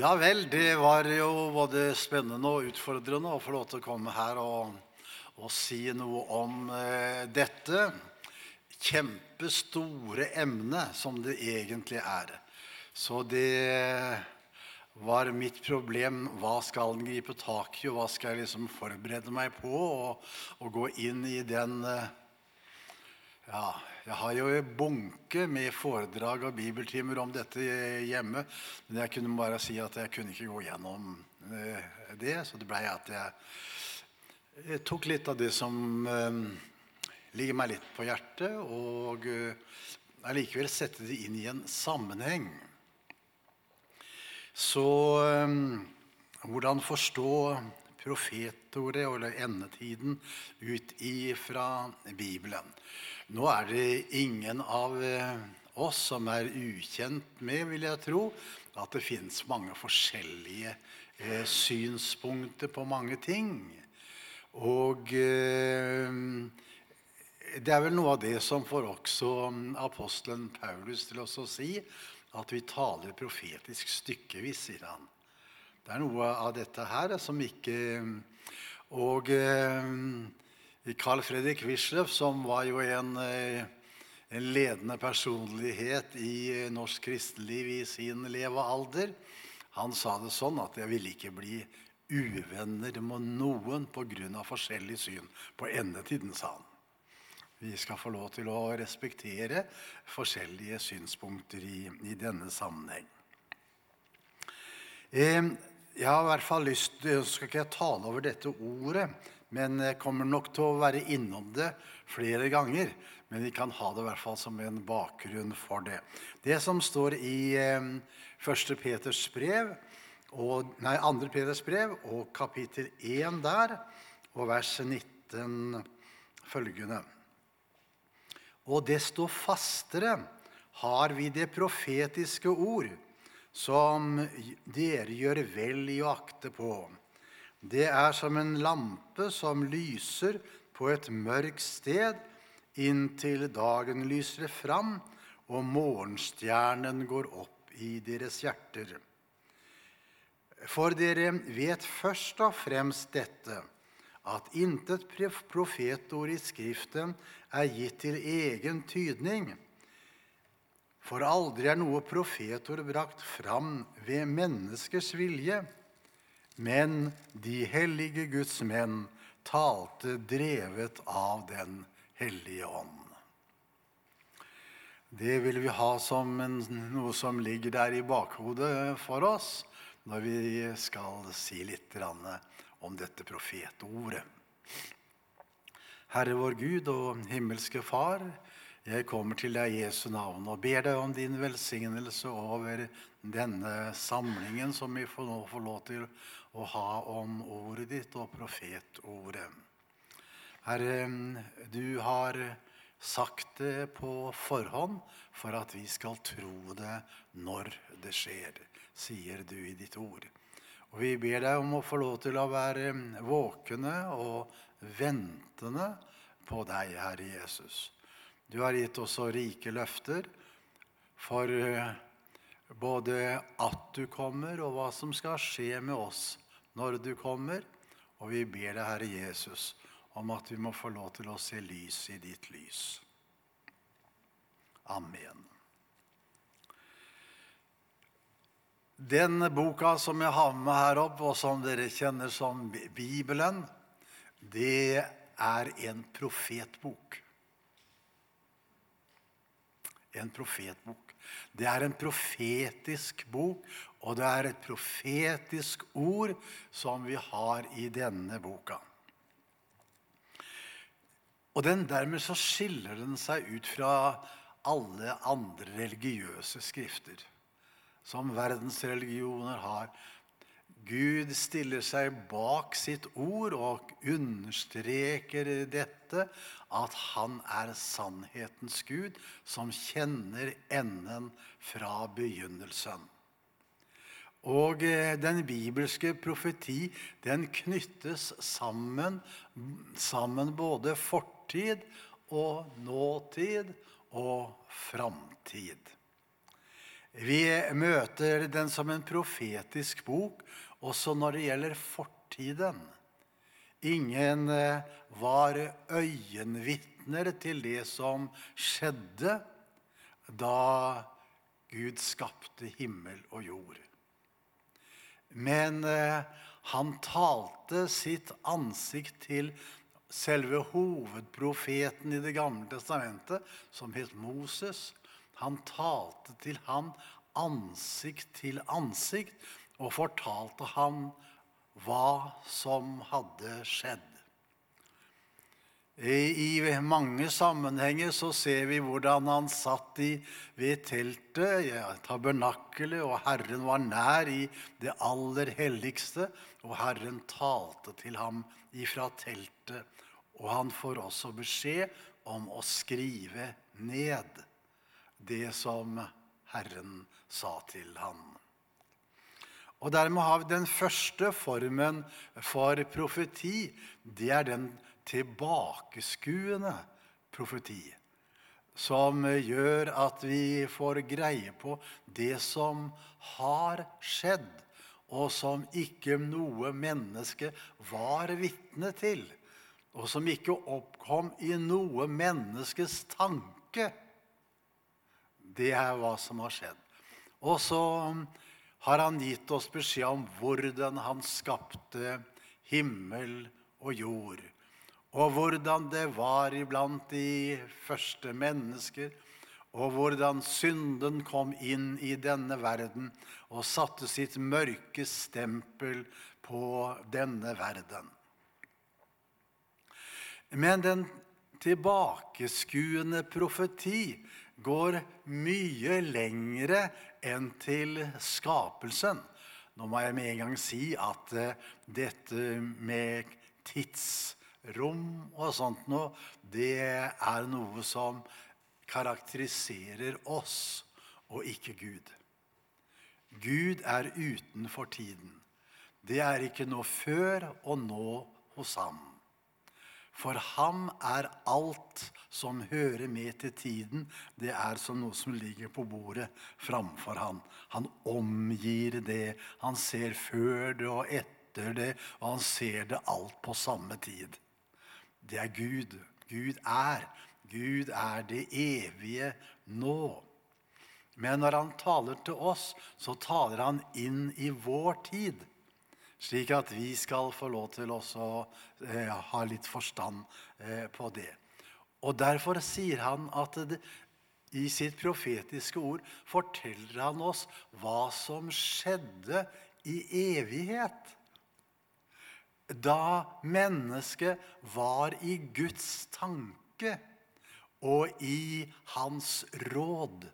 Ja vel, det var jo både spennende og utfordrende å få lov til å komme her og, og si noe om eh, dette kjempestore emnet som det egentlig er. Så det var mitt problem. Hva skal en gripe tak i, og hva skal jeg liksom forberede meg på? Og, og gå inn i den eh, ja, jeg har jo en bunke med foredrag og bibeltimer om dette hjemme. Men jeg kunne bare si at jeg kunne ikke gå gjennom eh, det. Så det blei at jeg, tok litt av det som eh, ligger meg litt på hjertet, og eh, allikevel sette det inn i en sammenheng. Så hvordan forstå profetordet, eller endetiden, ut ifra Bibelen? Nå er det ingen av eh, oss som er ukjent med, vil jeg tro, at det fins mange forskjellige eh, synspunkter på mange ting. Og eh, det er vel noe av det som får også mm, apostelen Paulus til å si at vi taler profetisk stykkevis, sier han. Det er noe av dette her som ikke Og eh, Carl Fredrik Wisløff, som var jo en, eh, en, ledende personlighet i norsk kristenliv i sin levealder, han sa det sånn at 'jeg ville ikke bli uvenner med noen pga. forskjellig syn på endetiden', sa han. Vi skal få lov til å respektere forskjellige synspunkter i, i denne sammenheng. Eh, jeg har i hvert fall lyst, skal ikke jeg tale over dette ordet, men jeg kommer nok til å være innom det flere ganger. Men vi kan ha det i hvert fall som en bakgrunn for det. Det som står i eh, 1. Peters brev, og, nei, 2. Peters brev og kapittel 1 der, og vers 19 følgende. Og desto fastere har vi det profetiske ord, som dere gjør vel i å akte på det er som en lampe som lyser på et mørkt sted inntil dagen lyser fram og morgenstjernen går opp i deres hjerter. For dere vet først og fremst dette, at intet profetord i Skriften er gitt til egen tydning. For aldri er noe profetord brakt fram ved menneskers vilje men de hellige Guds menn talte drevet av Den hellige ånd. Det vil vi ha som en, noe som ligger der i bakhodet for oss når vi skal si litt om dette profetordet. Herre vår Gud og himmelske Far, jeg kommer til deg i Jesu navn og ber deg om din velsignelse over denne samlingen som vi nå får lov til å ha om ordet ditt og profetordet. Herre, du har sagt det på forhånd for at vi skal tro det når det skjer, sier du i ditt ord. Og Vi ber deg om å få lov til å være våkne og ventende på deg, Herre Jesus. Du har gitt oss så rike løfter for både at du kommer, og hva som skal skje med oss når du kommer. Og vi ber deg, Herre Jesus, om at vi må få lov til å se lys i ditt lys. Amen. Den boka som jeg har med her opp, og som dere kjenner som Bibelen, det er en profetbok. En profetbok. Det er en profetisk bok, og det er et profetisk ord som vi har i denne boka. Og den, dermed så skiller den seg ut fra alle andre religiøse skrifter som verdensreligioner har. Gud stiller seg bak sitt ord og understreker dette, at han er sannhetens Gud, som kjenner enden fra begynnelsen. Og eh, den bibelske profeti den knyttes sammen, sammen både fortid og nåtid og framtid. Vi møter den som en profetisk bok også når det gjelder fortiden. Ingen eh, var øyenvitner til det som skjedde da Gud skapte himmel og jord. Men eh, han talte sitt ansikt til selve hovedprofeten i Det gamle testamentet, som het Moses. Han talte til han ansikt til ansikt og fortalte ham hva som hadde skjedd. I mange sammenhenger så ser vi hvordan han satt i, ved teltet, ja, tabernakkelet, og Herren var nær i det aller helligste. Og Herren talte til ham ifra teltet. Og han får også beskjed om å skrive ned det som Herren sa til ham. Og dermed har vi den første formen for profeti. Det er den tilbakeskuende profeti. Som gjør at vi får greie på det som har skjedd, og som ikke noe menneske var vitne til. Og som ikke oppkom i noe menneskes tanke. Det er hva som har skjedd. Og så har han gitt oss beskjed om hvordan han skapte himmel og jord og hvordan det var iblant de første mennesker, og hvordan synden kom inn i denne verden og satte sitt mørke stempel på denne verden. Men den tilbakeskuende profeti går mye lengre enn til skapelsen. Nå må jeg med en gang si at eh, dette med tids rom og sånt noe, det er noe som karakteriserer oss og ikke Gud. Gud er utenfor tiden. Det er ikke noe før og nå hos ham. For ham er alt som hører med til tiden, det er som noe som ligger på bordet framfor ham. Han omgir det. Han ser før det og etter det, og han ser det alt på samme tid det er Gud. Gud er. Gud er det evige nå. Men når han taler til oss, så taler han inn i vår tid. Slik at vi skal få lov til å eh, ha litt forstand eh, på det. Og Derfor sier han at det, i sitt profetiske ord forteller han oss hva som skjedde i evighet da mennesket var i Guds tanke og i hans råd.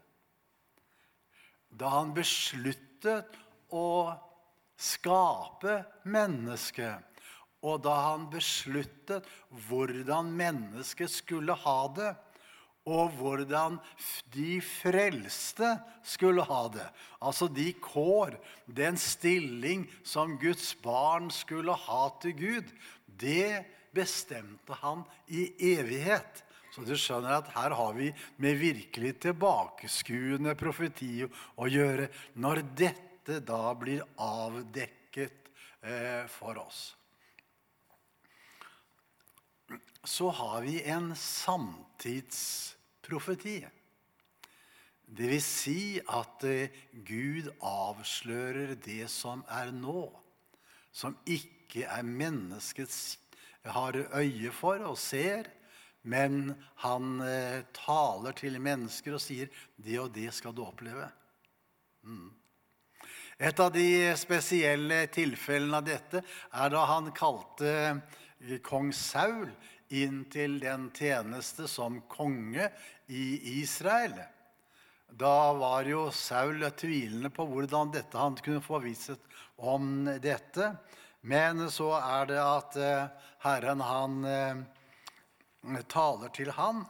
Da han besluttet å skape mennesket, og da han besluttet hvordan mennesket skulle ha det, og hvordan de frelste skulle ha det. Altså de kår, den stilling som Guds barn skulle ha til Gud, det bestemte han i evighet. Så du skjønner at her har vi med virkelig tilbakeskuende profeti å gjøre når dette da blir avdekket eh, for oss. Så har vi en samtids profeti. Det vil si at eh, Gud avslører det som er nå, som ikke er menneskets har øye for og ser, men han eh, taler til mennesker og sier 'det og det skal du oppleve'. Mm. Et av de spesielle tilfellene av dette er da han kalte eh, kong Saul inn til den tjeneste som konge i Israel. Da var jo Saul tvilende på hvordan dette, han kunne få visshet om dette. Men så er det at eh, Herren han eh, taler til han,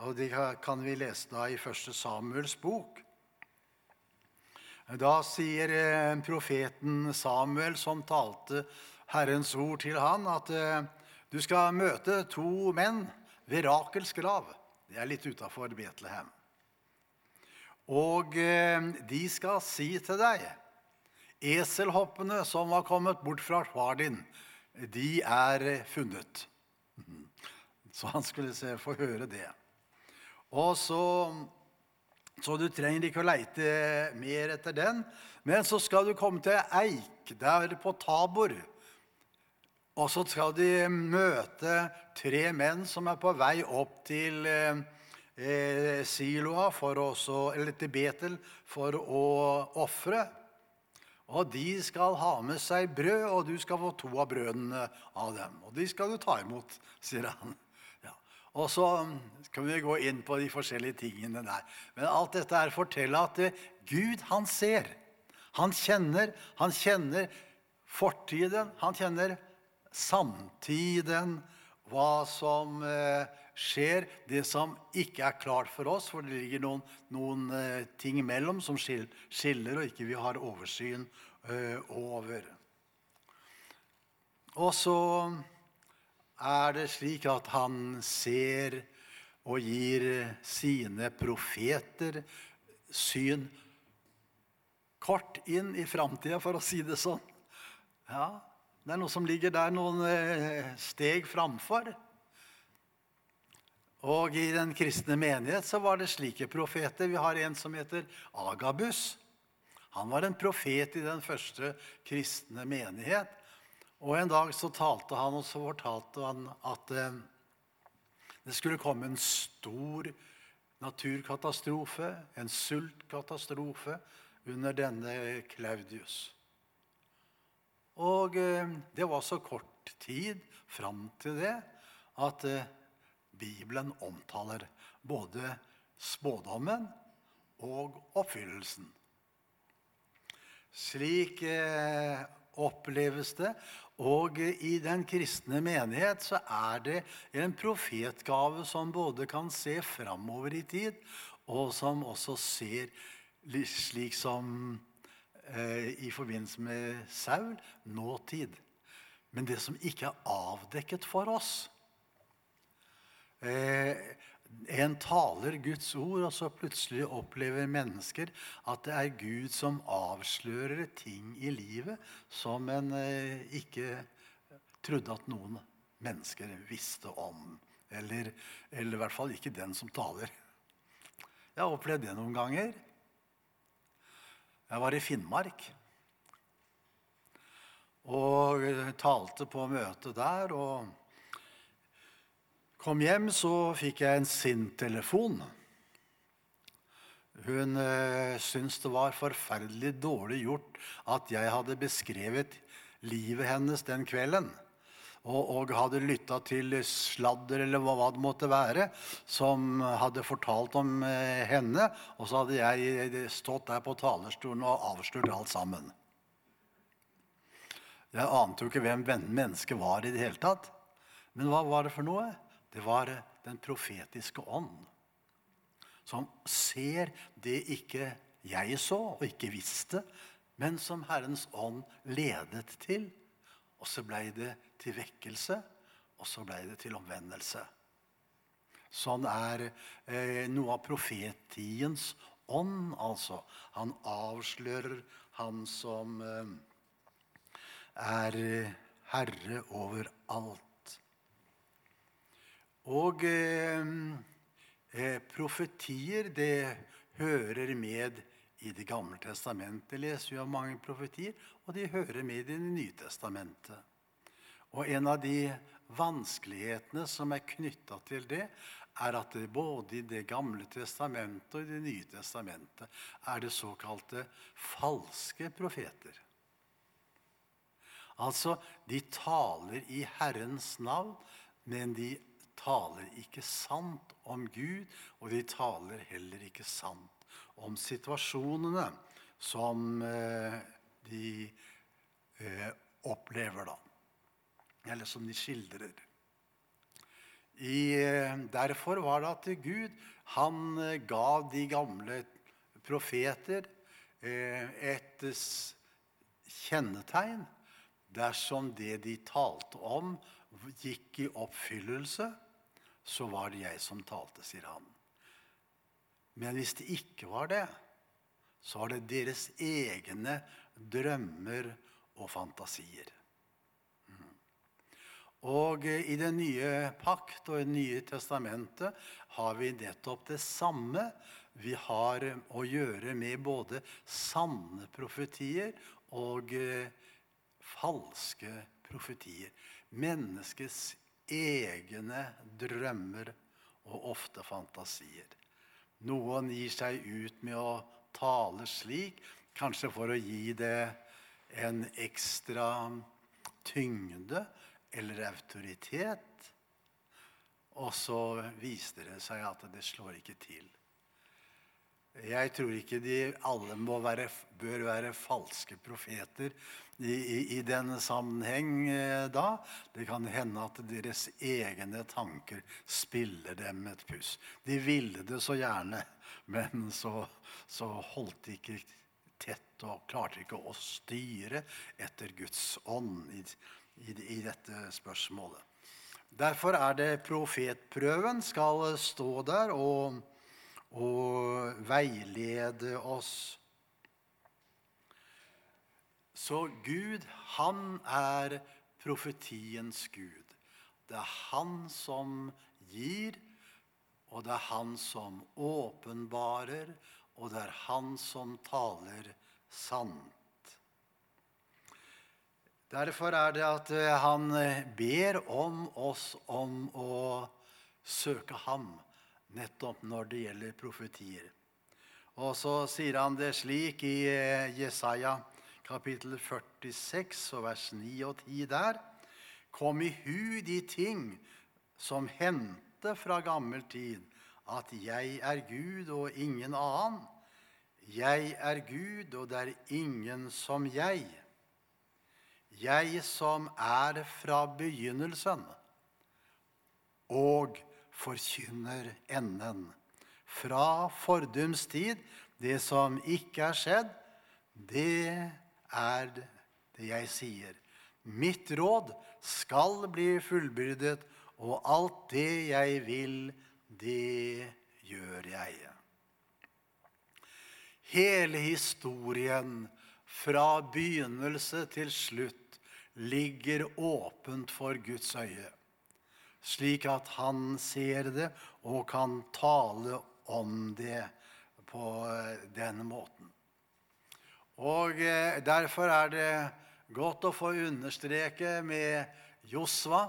og det kan vi lese da i 1. Samuels bok. Da sier eh, profeten Samuel, som talte Herrens ord til han, at du skal møte to menn ved Rakels grav. Det er litt utafor Betlehem. Og eh, de skal si til deg Eselhoppene som var kommet bort fra far din, de er funnet. Så han skulle se, få høre det. Og så, så du trenger ikke å leite mer etter den. Men så skal du komme til eik der på Tabor. Og så skal de møte tre menn som er på vei opp til eh, eh Siloa, også, eller til Betel, for å ofre. Og de skal ha med seg brød, og du skal få to av brødene av dem. Og de skal du ta imot, sier han. Ja. Og så kan vi gå inn på de forskjellige tingene der. Men alt dette er å fortelle at eh, Gud, han ser. Han kjenner, han kjenner fortiden, han kjenner samtiden, hva som eh, skjer, det som ikke er klart for oss, for det ligger noen, noen eh, ting imellom som skiller, og ikke vi har oversyn eh, over. Og så er det slik at han ser og gir sine profeter syn kort inn i framtida, for å si det sånn. Ja, Det er noe som ligger der noen steg framfor. Og I den kristne menighet så var det slike profeter. Vi har en som heter Agabus. Han var en profet i den første kristne menighet. Og En dag så talte han, og så fortalte han at eh, det skulle komme en stor naturkatastrofe, en sultkatastrofe, under denne Claudius. Og eh, det var så kort tid fram til det at eh, Bibelen omtaler både spådommen og oppfyllelsen. Slik eh, oppleves det. Og i den kristne menighet så er det en profetgave som både kan se framover i tid, og som også ser slik som i forbindelse med Saul nåtid. Men det som ikke er avdekket for oss, Eh, en taler Guds ord, og så plutselig opplever mennesker at det er Gud som avslører ting i livet som en eh, ikke trodde at noen mennesker visste om. Eller, eller i hvert fall ikke den som taler. Jeg har opplevd det noen ganger. Jeg var i Finnmark og talte på møtet der. og kom hjem, så fikk jeg en sint telefon. Hun eh, syntes det var forferdelig dårlig gjort at jeg hadde beskrevet livet hennes den kvelden. Og, og hadde lytta til sladder eller hva, hva, det måtte være, som hadde fortalt om eh, henne. Og så hadde jeg stått der på talerstolen og avslørt alt sammen. Jeg ante jo ikke hvem mennesket var i det hele tatt. Men hva var det for noe? det var den profetiske ånd. Som ser det ikke jeg så og ikke visste, men som Herrens ånd ledet til. Og så blei det til vekkelse, og så blei det til omvendelse. Sånn er eh, noe av profetiens ånd, altså. Han avslører han som eh, er herre over alt. Og eh, eh, profetier, det hører med i Det gamle testamentet. leser vi om mange profetier, og de hører med i Det nye testamentet. Og en av de vanskelighetene som er knytta til det, er at det både i Det gamle testamentet og i Det nye testamentet er det såkalte falske profeter. Altså, de taler i Herrens navn, men de taler ikke sant om Gud, og de taler heller ikke sant om situasjonene som eh, de eh, opplever, da. Eller som de skildrer. I, eh, derfor var det at Gud han gav de gamle profeter et kjennetegn dersom det de talte om, gikk i oppfyllelse så var det jeg som talte, sier han. Men hvis det ikke var det, så var det deres egne drømmer og fantasier. Mm. Og i Den nye pakt og i Det nye testamentet har vi nettopp det samme. Vi har å gjøre med både sanne profetier og eh, falske profetier. Menneskets egne drømmer og ofte fantasier. Noen gir seg ut med å tale slik, kanskje for å gi det en ekstra tyngde eller autoritet. Og så viste det seg at det slår ikke til. Jeg tror ikke de alle være, bør være falske profeter i, i, i denne sammenheng eh, da. Det kan hende at deres egne tanker spiller dem et puss. De ville det så gjerne, men så, så holdt ikke tett og klarte ikke å styre etter Guds ånd i, i dette spørsmålet. Derfor er det profetprøven skal stå der og og veilede oss. Så Gud, han er profetiens Gud. Det er han som gir, og det er han som åpenbarer, og det er han som taler sant. Derfor er det at han ber om oss om å søke ham nettopp når det gjelder profetier. Og så sier han det slik i eh, Jesaja kapittel 46 og vers 9 og 10 der. Kom i hu de ting som hendte fra gammel tid, at jeg er Gud og ingen annen. Jeg er Gud, og det er ingen som jeg. Jeg som er fra begynnelsen. Og forkynner enden. Fra fordums tid, det som ikke er skjedd, det er det jeg sier. Mitt råd skal bli fullbyrdet, og alt det jeg vil, det gjør jeg. Hele historien fra begynnelse til slutt ligger åpent for Guds øye slik at han ser det og kan tale om det på denne måten. Og eh, Derfor er det godt å få understreke med Josva.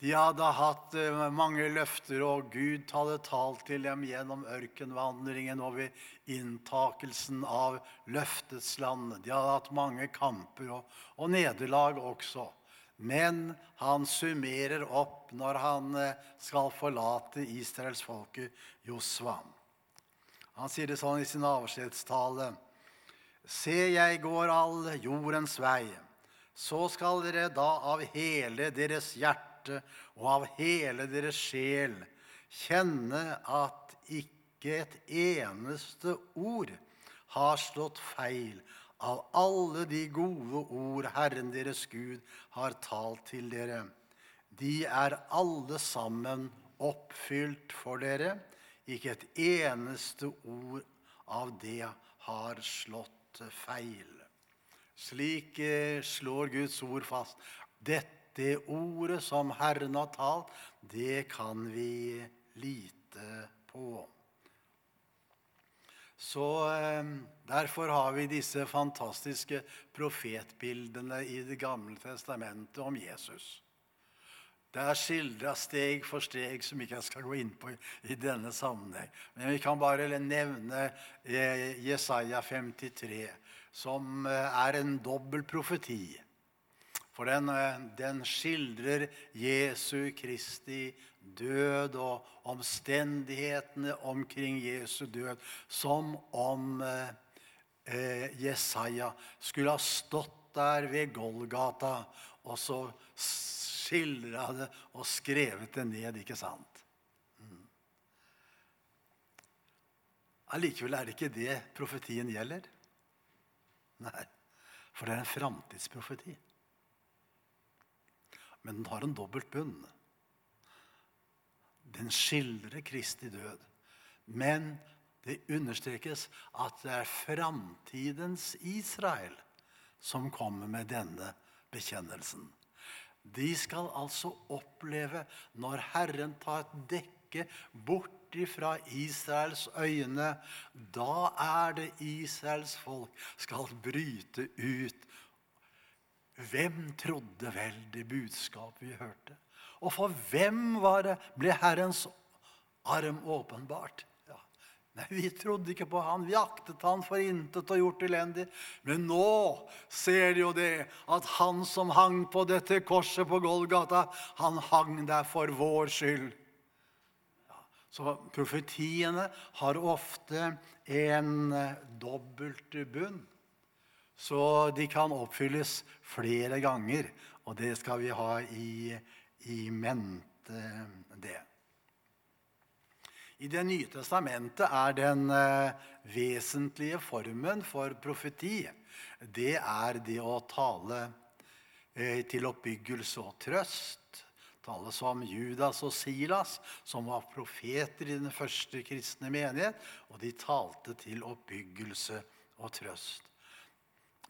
De hadde hatt eh, mange løfter, og Gud hadde talt til dem gjennom ørkenvandringen og ved inntakelsen av løftets land. De hadde hatt mange kamper og, og nederlag også. Men han summerer opp når han eh, skal forlate israelsfolket Josva. Han sier det sånn i sin avskjedstale. Se, jeg går all jordens vei. Så skal dere da av hele deres hjerte og av hele deres sjel kjenne at ikke et eneste ord har slått feil av alle de gode ord Herren deres Gud har talt til dere. De er alle sammen oppfylt for dere. Ikke et eneste ord av det har slått feil. Slik slår Guds ord fast. Dette ordet som Herren har talt, det kan vi lite på. Så eh, Derfor har vi disse fantastiske profetbildene i Det gamle testamentet om Jesus. Det er skildra steg for steg som ikke jeg skal gå inn på i denne sammenheng. Men vi kan bare nevne eh, Jesaja 53, som eh, er en dobbel profeti. For den, den skildrer Jesu Kristi død og omstendighetene omkring Jesu død som om eh, eh, Jesaja skulle ha stått der ved Golgata og så skildra det og skrevet det ned, ikke sant? Mm. Allikevel er det ikke det profetien gjelder. Nei, for det er en framtidsprofeti. Men den har en dobbelt bunn. Den skildrer Kristi død. Men det understrekes at det er framtidens Israel som kommer med denne bekjennelsen. De skal altså oppleve, når Herren tar et dekke bort ifra Israels øyne, da er det Israels folk skal bryte ut. Hvem trodde vel det budskapet vi hørte? Og for hvem var det, ble Herrens arm åpenbart? Nei, Vi trodde ikke på han. Vi aktet han for intet og gjort elendig. Men nå ser de jo det, at han som hang på dette korset på Golgata, han hang der for vår skyld. Ja, så profetiene har ofte en dobbelt bunn. Så de kan oppfylles flere ganger, og det skal vi ha i, i mente, det. I Det nye testamentet er den eh, vesentlige formen for profeti det er det å tale eh, til oppbyggelse og trøst. Tale som Judas og Silas, som var profeter i den første kristne menighet. Og de talte til oppbyggelse og trøst.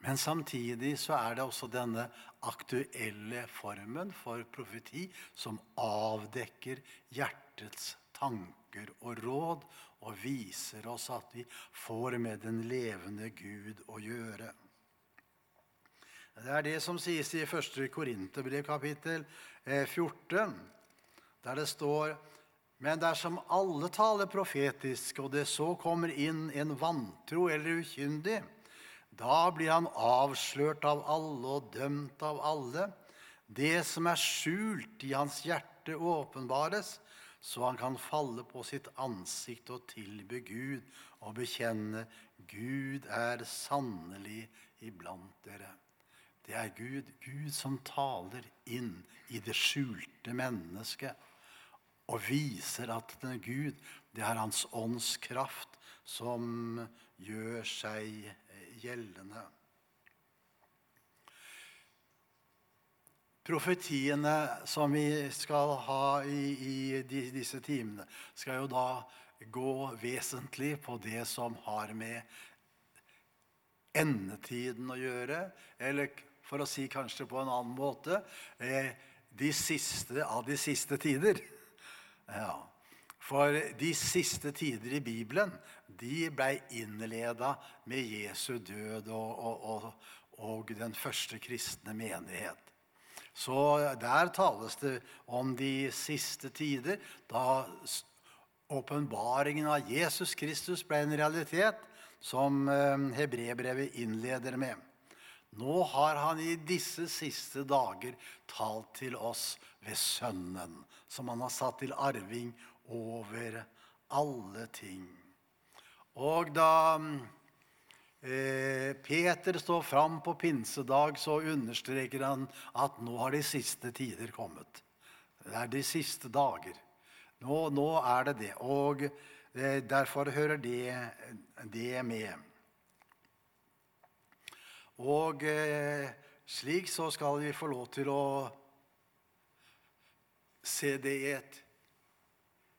Men samtidig så er det også denne aktuelle formen for profeti som avdekker hjertets tanker og råd og viser oss at vi får med den levende Gud å gjøre. Det er det som sies i 1. Korinterbrev kapittel 14, eh, der det står men dersom alle taler profetisk, og det så kommer inn en vantro eller ukyndig, da blir han avslørt av alle og dømt av alle. Det som er skjult i hans hjerte, åpenbares, så han kan falle på sitt ansikt og tilbe Gud og bekjenne Gud er sannelig iblant dere. Det er Gud, Gud som taler inn i det skjulte mennesket og viser at er Gud, det er Hans ånds kraft som gjør seg gjeldende. Profetiene som vi skal ha i, i disse timene, skal jo da gå vesentlig på det som har med endetiden å gjøre. Eller for å si kanskje på en annen måte eh, de siste av de siste tider. Ja. For de siste tider i Bibelen de ble innleda med Jesu død og, og, og, og den første kristne menighet. Så der tales det om de siste tider, da åpenbaringen av Jesus Kristus ble en realitet, som Hebrebrevet hebreerbrevet innleder med. Nå har han i disse siste dager talt til oss ved Sønnen, som han har satt til arving over alle ting. Og da Eh, Peter står fram på pinsedag, så understreker han at nå har de siste tider kommet. Det er de siste dager. Nå, nå er det det. Og eh, derfor hører det, det med. Og eh, slik så skal vi få lov til å se det i, et,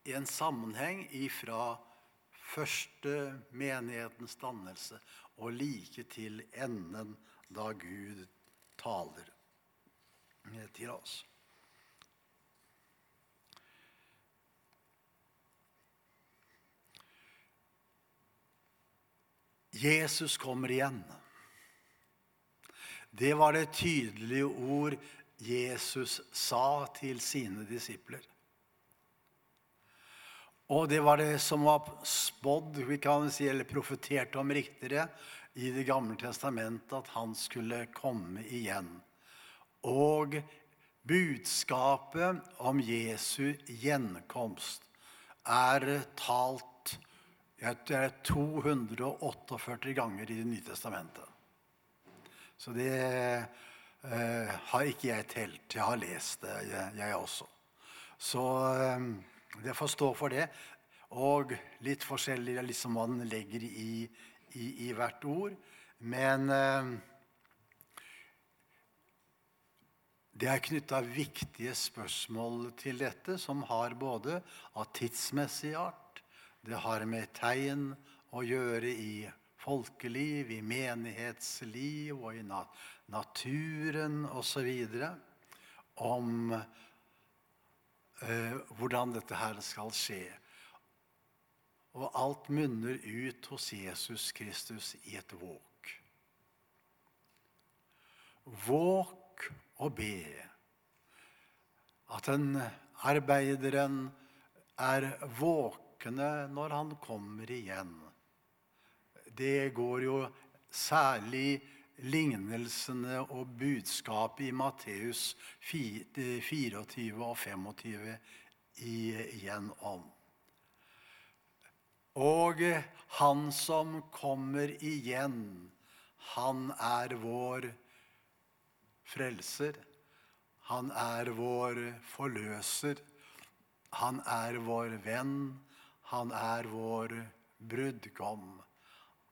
i en sammenheng ifra første menighetens dannelse og like til enden da Gud taler til oss. Jesus kommer igjen. Det var det tydelige ord Jesus sa til sine disipler. Og det var det som var spådd, vi kan si, eller profetert om riktigere, i Det gamle testamentet, at han skulle komme igjen. Og budskapet om Jesu gjenkomst er talt det er 248 ganger i Det nye testamentet. Så det eh, har ikke jeg telt. Jeg har lest det, jeg også. Så eh, det får stå for det. Og litt forskjellig liksom den legger i, i, i hvert ord. Men eh, det er knytta viktige spørsmål til dette, som har både av tidsmessig art, Det har med tegn å gjøre i folkeliv, i menighetsliv og i nat naturen osv. Om hvordan dette her skal skje. Og alt munner ut hos Jesus Kristus i et våk. Våk og be. At den arbeideren er våkne når han kommer igjen. Det går jo særlig lignelsene og budskapet i Matteus 24 og 25 igjen om. Og han som kommer igjen, han er vår frelser. Han er vår forløser. Han er vår venn. Han er vår brudgom.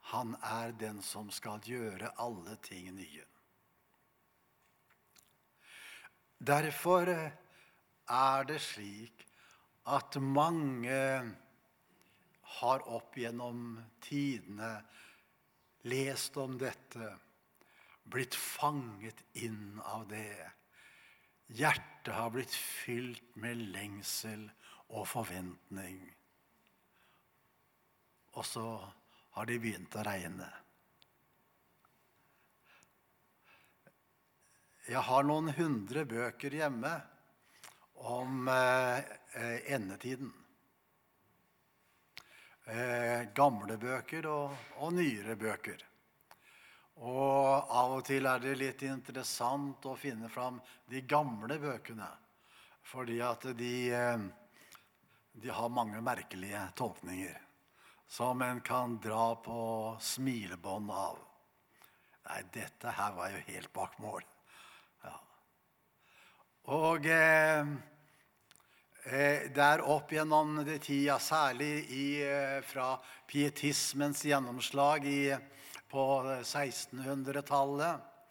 Han er den som skal gjøre alle ting nye. Derfor er det slik at mange har opp gjennom tidene lest om dette, blitt fanget inn av det. Hjertet har blitt fylt med lengsel og forventning. Og så har de begynt å regne. Jeg har noen hundre bøker hjemme om eh, endetiden. Eh, gamle bøker og, og, nyere bøker. Og av og til er det litt interessant å finne fram de gamle bøkene. Fordi at de, eh, de har mange merkelige tolkninger som en kan dra på smilebånd av. Nei, dette her var jo helt bak mål. Ja. Og eh, eh, der opp gjennom det tida, særlig i, eh, fra pietismens gjennomslag i, på 1600-tallet,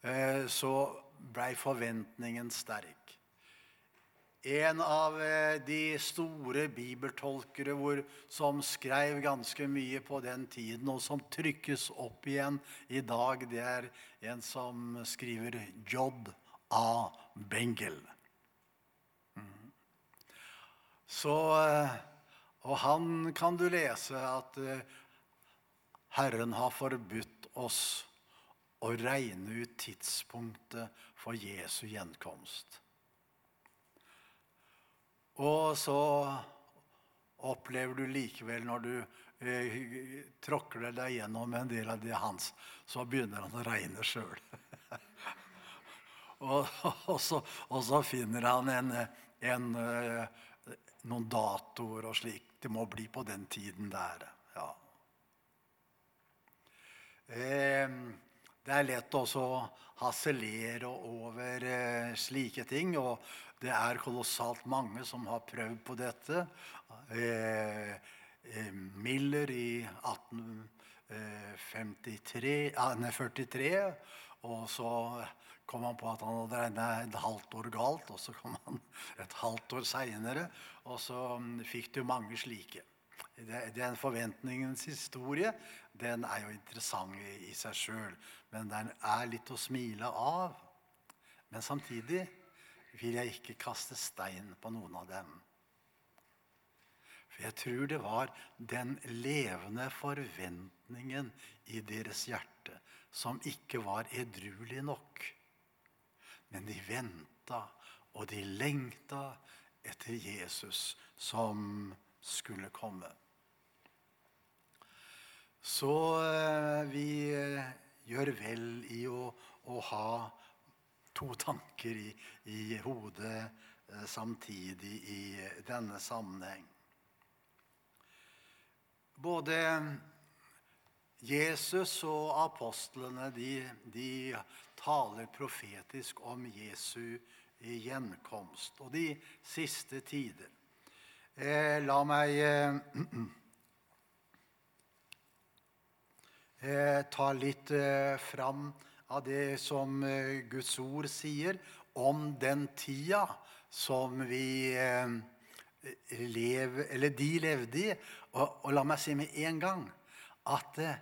eh, så blei forventningen sterk. En av eh, de store bibeltolkere hvor, som skrev ganske mye på den tiden, og som trykkes opp igjen i dag, det er en som skriver Jod A. Bengel. Mm. Så, eh, og han kan du lese at eh, Herren har forbudt oss å regne ut tidspunktet for Jesu gjenkomst. Og så opplever du likevel, når du eh, tråkler deg gjennom en del av det hans, så begynner han å regne sjøl. og, og, og, så finner han en, en, eh, noen datoer og slik. Det må bli på den tiden der. Ja. Eh, det er lett også å harselere over eh, slike ting. og det er kolossalt mange som har prøvd på dette. Eh, eh, Miller i 1843, eh, og så kom han på at han hadde regna et halvt år galt. Og så kom han et halvt år seinere, og så mm, fikk du mange slike. Den forventningens historie den er jo interessant i, i seg sjøl, men den er litt å smile av. Men samtidig vil jeg ikke kaste stein på noen av dem. For jeg tror det var den levende forventningen i deres hjerte som ikke var edruelig nok. Men de venta, og de lengta etter Jesus som skulle komme. Så eh, vi eh, gjør vel i å, å ha to tanker i, i hodet eh, samtidig i denne sammenheng. Både Jesus og apostlene de, de taler profetisk om Jesu gjenkomst og de siste tider. Eh, la meg eh, eh ta litt eh, fram av det som eh, Guds ord sier om den tida som vi eh, eh, lev, eller de levde i. Og, og la meg si med en gang at det,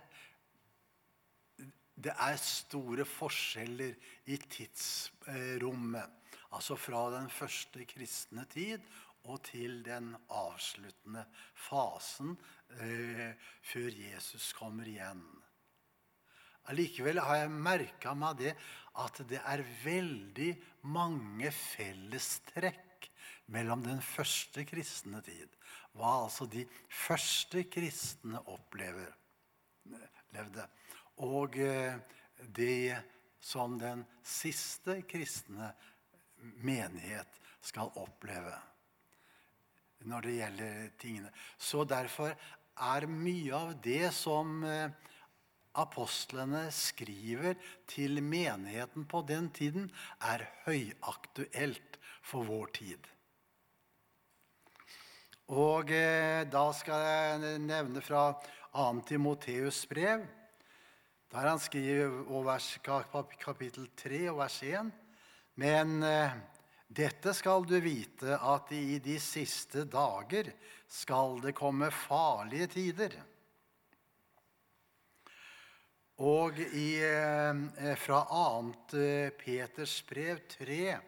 det er store forskjeller i tidsrommet. Altså fra den første kristne tid og til den avsluttende fasen eh, før Jesus kommer igjen. Allikevel har jeg merka meg det at det er veldig mange fellestrekk mellom den første kristne tid, hva altså de første kristne opplever, levde, og eh, det som den siste kristne menighet skal oppleve når det gjelder tingene. Så derfor er mye av det som eh, apostlene skriver til menigheten på den tiden, er høyaktuelt for vår tid. Og eh, da skal jeg nevne fra 2. Timoteus brev, der han skriver vers, kapittel 3 og vers 1. Men eh, dette skal du vite, at i de siste dager skal det komme farlige tider. Og i, eh, fra 2. Eh, Peters brev 3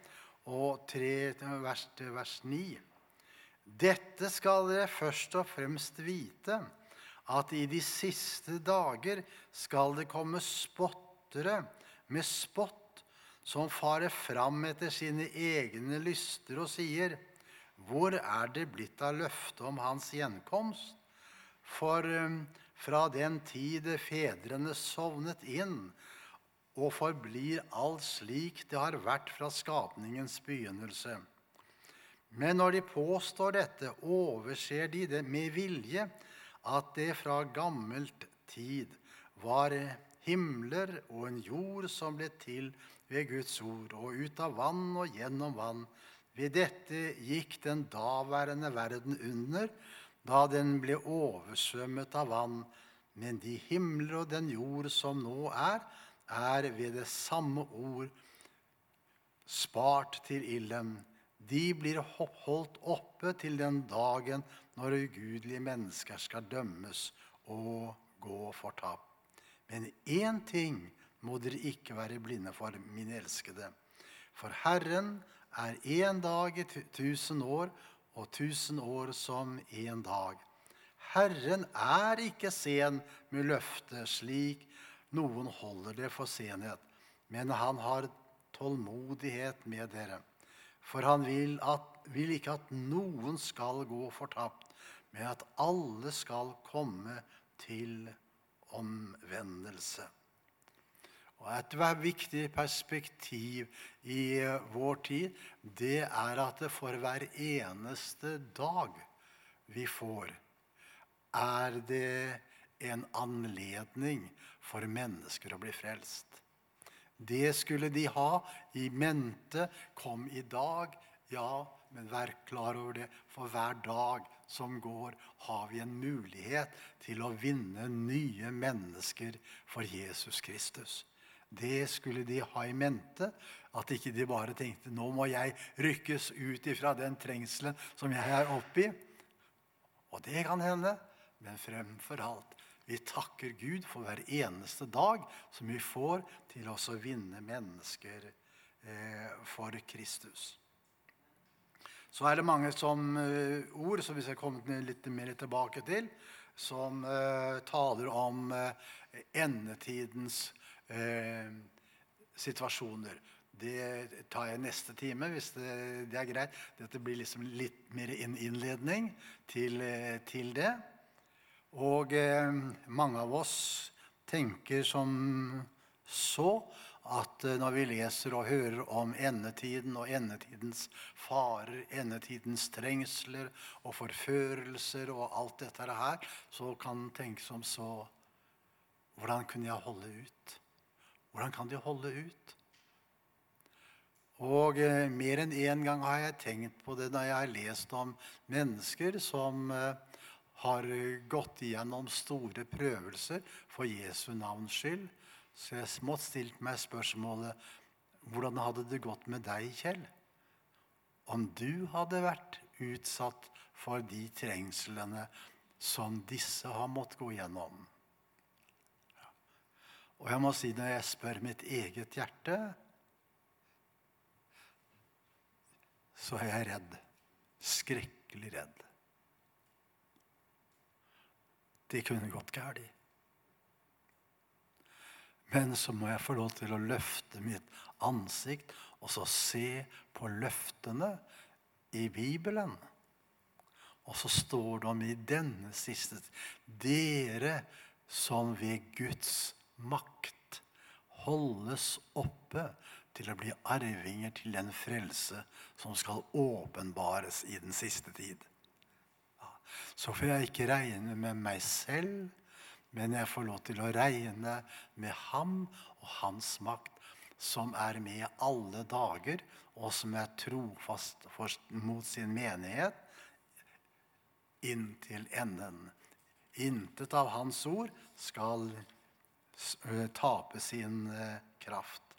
og 3 vers, vers 9. Dette skal dere først og fremst vite, at i de siste dager skal det komme spottere med spott som farer fram etter sine egne lyster og sier:" Hvor er det blitt av løftet om hans gjenkomst? For um, fra den tid fedrene sovnet inn, og forblir alt slik det har vært fra skapningens begynnelse. Men når de påstår dette, overser de det med vilje at det fra gammelt tid var himler og en jord som ble til ved Guds ord, og ut av vann og gjennom vann. Ved dette gikk den daværende verden under, da den ble oversvømmet av vann. Men de himler og den jord som nå er, er ved det samme ord spart til ilden. De blir holdt oppe til den dagen når ugudelige mennesker skal dømmes og gå fortapt. Men én ting må dere ikke være blinde for, mine elskede. For Herren er én dag i tusen år, og tusen år som en dag. Herren er ikke sen med løftet, slik noen holder det for senhet, men han har tålmodighet med dere. For han vil, at, vil ikke at noen skal gå fortapt, men at alle skal komme til omvendelse. Og Et viktig perspektiv i eh, vår tid det er at det for hver eneste dag vi får, er det en anledning for mennesker å bli frelst. Det skulle de ha i mente. Kom i dag, ja, men vær klar over det. For hver dag som går, har vi en mulighet til å vinne nye mennesker for Jesus Kristus. Det skulle de ha i mente. At ikke de bare tenkte nå må jeg rykkes ut ifra den trengselen som jeg er oppi. Og det kan hende, men fremfor alt vi takker Gud for hver eneste dag som vi får til oss å vinne mennesker eh, for Kristus. Så er det mange som, uh, ord som vi skal komme litt mer tilbake til, som uh, taler om uh, endetidens situasjoner. Det tar jeg neste time, hvis det, det, er greit. Dette blir liksom litt mer innledning til, til det. Og mange av oss tenker som så at eh, når vi leser og hører om endetiden og endetidens farer, endetidens trengsler og forførelser og alt dette her, så kan en tenke som så Hvordan kunne jeg holde ut? Hvordan kan de holde ut? Og eh, mer enn én gang har jeg tenkt på det når jeg har lest om mennesker som eh, har gått igjennom store prøvelser for Jesu navns skyld så jeg måtte stilt meg spørsmålet hvordan hadde det gått med deg, Kjell, om du hadde vært utsatt for de trengslene som disse har måttet gå gjennom. Og jeg må si, når jeg spør mitt eget hjerte, så er jeg redd. Skrekkelig redd. Det kunne gått galt. Men så må jeg få lov til å løfte mitt ansikt og så se på løftene i Bibelen. Og så står det om i denne siste Dere som ved Guds makt holdes oppe til å bli arvinger til den frelse som skal åpenbares i den siste tid. Så får jeg ikke regne med meg selv, men jeg får lov til å regne med ham og hans makt, som er med alle dager, og som er trofast mot sin menighet inntil enden. Intet av hans ord skal tape sin kraft.